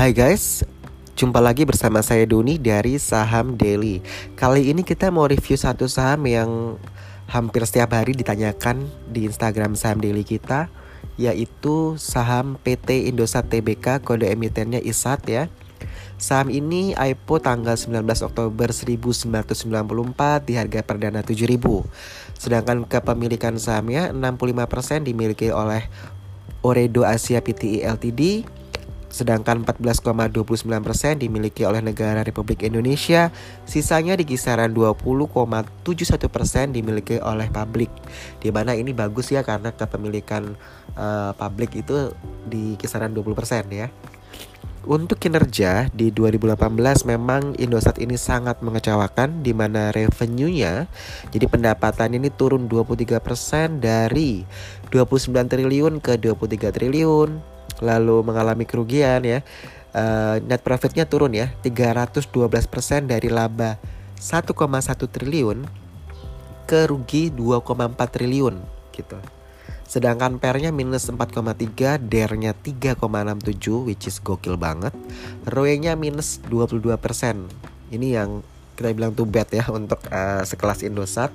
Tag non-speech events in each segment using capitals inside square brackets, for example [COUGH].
Hai guys, jumpa lagi bersama saya Doni dari Saham Daily. Kali ini kita mau review satu saham yang hampir setiap hari ditanyakan di Instagram Saham Daily kita, yaitu saham PT Indosat Tbk kode emitennya ISAT ya. Saham ini IPO tanggal 19 Oktober 1994 di harga perdana 7000. Sedangkan kepemilikan sahamnya 65% dimiliki oleh Oredo Asia Pti Ltd, sedangkan 14,29% dimiliki oleh negara Republik Indonesia, sisanya di kisaran 20,71% dimiliki oleh publik. Di mana ini bagus ya karena kepemilikan uh, publik itu di kisaran 20% ya. Untuk kinerja di 2018 memang Indosat ini sangat mengecewakan di mana revenue-nya jadi pendapatan ini turun 23% dari 29 triliun ke 23 triliun lalu mengalami kerugian ya. Uh, net profitnya turun ya 312% dari laba 1,1 triliun ke rugi 2,4 triliun gitu. Sedangkan pernya minus 4,3, DER-nya 3,67 which is gokil banget. ROE-nya minus 22%. Ini yang kita bilang too bad ya [LAUGHS] untuk uh, sekelas Indosat.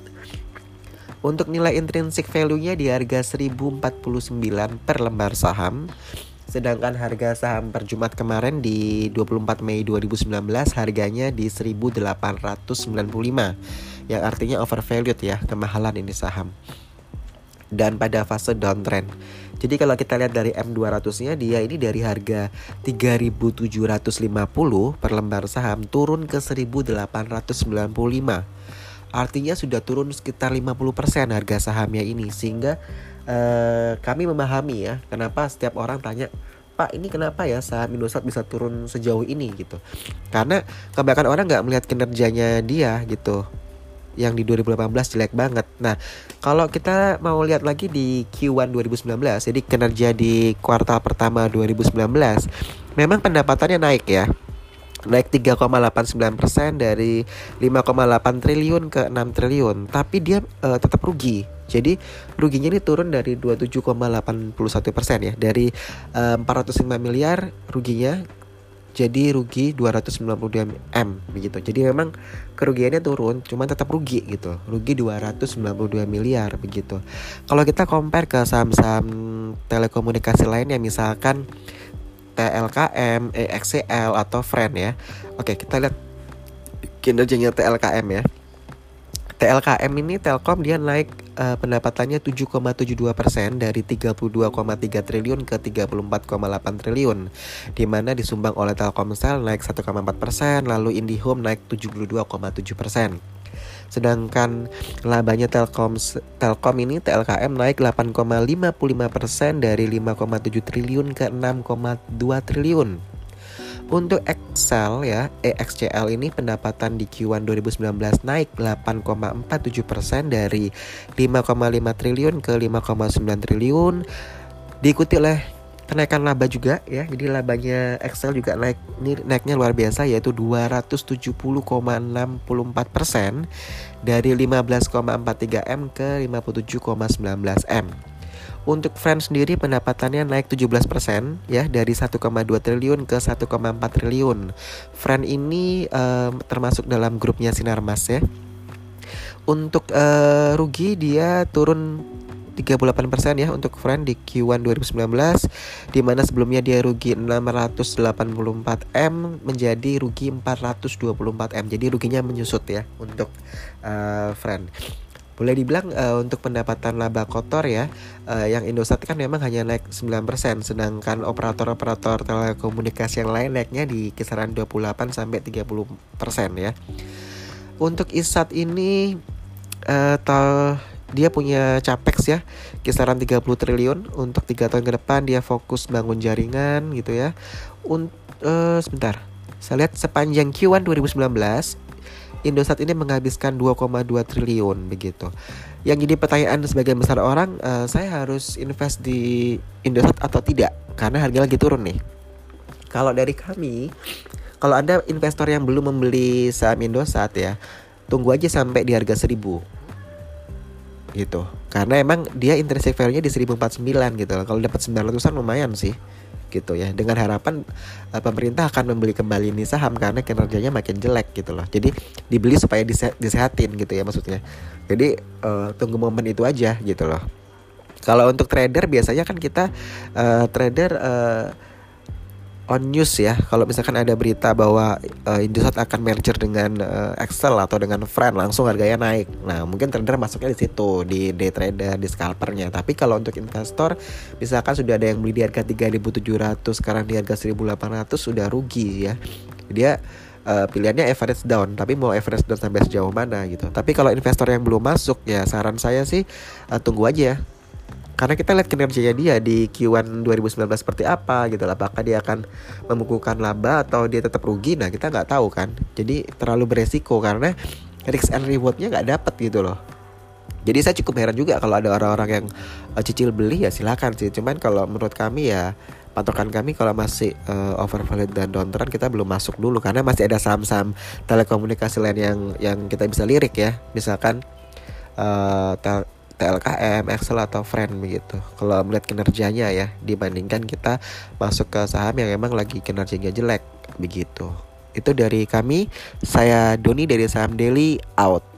Untuk nilai intrinsic value-nya di harga 1049 per lembar saham. Sedangkan harga saham per Jumat kemarin di 24 Mei 2019 harganya di 1895 yang artinya overvalued ya, kemahalan ini saham dan pada fase downtrend. Jadi kalau kita lihat dari M200-nya dia ini dari harga 3.750 per lembar saham turun ke 1.895. Artinya sudah turun sekitar 50% harga sahamnya ini sehingga uh, kami memahami ya kenapa setiap orang tanya Pak ini kenapa ya saham Indosat bisa turun sejauh ini gitu Karena kebanyakan orang nggak melihat kinerjanya dia gitu yang di 2018 jelek banget. Nah, kalau kita mau lihat lagi di Q1 2019, jadi kinerja di kuartal pertama 2019, memang pendapatannya naik ya. Naik 3,89% dari 5,8 triliun ke 6 triliun, tapi dia uh, tetap rugi. Jadi ruginya ini turun dari 27,81% ya, dari uh, 405 miliar ruginya jadi rugi 292 M begitu. Jadi memang kerugiannya turun, cuman tetap rugi gitu. Rugi 292 miliar begitu. Kalau kita compare ke saham-saham telekomunikasi lainnya misalkan TLKM, EXCL atau Friend ya. Oke, kita lihat kinerjanya TLKM ya. TLKM ini Telkom dia naik uh, pendapatannya 7,72 persen dari 32,3 triliun ke 34,8 triliun, di mana disumbang oleh Telkomsel naik 1,4 persen, lalu IndiHome naik 72,7 persen. Sedangkan labanya Telkom Telkom ini TLKM naik 8,55 persen dari 5,7 triliun ke 6,2 triliun. Untuk Excel ya, EXCL ini pendapatan di Q1 2019 naik 8,47% dari 5,5 triliun ke 5,9 triliun. Diikuti oleh kenaikan laba juga ya. Jadi labanya Excel juga naik ini naiknya luar biasa yaitu 270,64% dari 15,43 M ke 57,19 M. Untuk Friends sendiri pendapatannya naik 17% ya dari 1,2 triliun ke 1,4 triliun. Friend ini um, termasuk dalam grupnya Sinarmas ya. Untuk uh, rugi dia turun 38% ya untuk Friend di Q1 2019 di mana sebelumnya dia rugi 684 M menjadi rugi 424 M. Jadi ruginya menyusut ya untuk uh, Friend boleh dibilang uh, untuk pendapatan laba kotor ya uh, yang Indosat kan memang hanya naik 9% sedangkan operator-operator telekomunikasi yang lain naiknya di kisaran 28 sampai 30% ya. Untuk ISAT ini uh, tal dia punya capex ya kisaran 30 triliun untuk tiga tahun ke depan dia fokus bangun jaringan gitu ya. Un uh, sebentar. Saya lihat sepanjang Q1 2019 Indosat ini menghabiskan 2,2 triliun begitu. Yang jadi pertanyaan sebagian besar orang, uh, saya harus invest di Indosat atau tidak? Karena harga lagi turun nih. Kalau dari kami, kalau Anda investor yang belum membeli saham Indosat ya, tunggu aja sampai di harga 1000 gitu karena emang dia intrinsic value-nya di 1049 gitu kalau dapat 900-an lumayan sih gitu ya. Dengan harapan uh, pemerintah akan membeli kembali ini saham karena kinerjanya makin jelek gitu loh. Jadi dibeli supaya dise disehatin gitu ya maksudnya. Jadi uh, tunggu momen itu aja gitu loh. Kalau untuk trader biasanya kan kita uh, trader uh, on news ya kalau misalkan ada berita bahwa uh, Indosat akan merger dengan uh, Excel atau dengan Friend langsung harganya naik. Nah mungkin trader masuknya di situ di day trader di scalpernya. Tapi kalau untuk investor misalkan sudah ada yang beli di harga 3.700 sekarang di harga 1.800 sudah rugi ya. Dia uh, pilihannya average down tapi mau average down sampai sejauh mana gitu. Tapi kalau investor yang belum masuk ya saran saya sih uh, tunggu aja karena kita lihat kinerjanya dia di Q1 2019 seperti apa gitu apakah dia akan membukukan laba atau dia tetap rugi? Nah kita nggak tahu kan. Jadi terlalu beresiko karena risk and rewardnya nggak dapat gitu loh. Jadi saya cukup heran juga kalau ada orang-orang yang uh, cicil beli ya silakan sih. Cuman kalau menurut kami ya patokan kami kalau masih uh, overvalued dan downtrend kita belum masuk dulu. Karena masih ada saham-saham telekomunikasi lain yang yang kita bisa lirik ya. Misalkan uh, TLKM, Excel atau Friend begitu. Kalau melihat kinerjanya ya dibandingkan kita masuk ke saham yang emang lagi kinerjanya jelek begitu. Itu dari kami. Saya Doni dari Saham Daily out.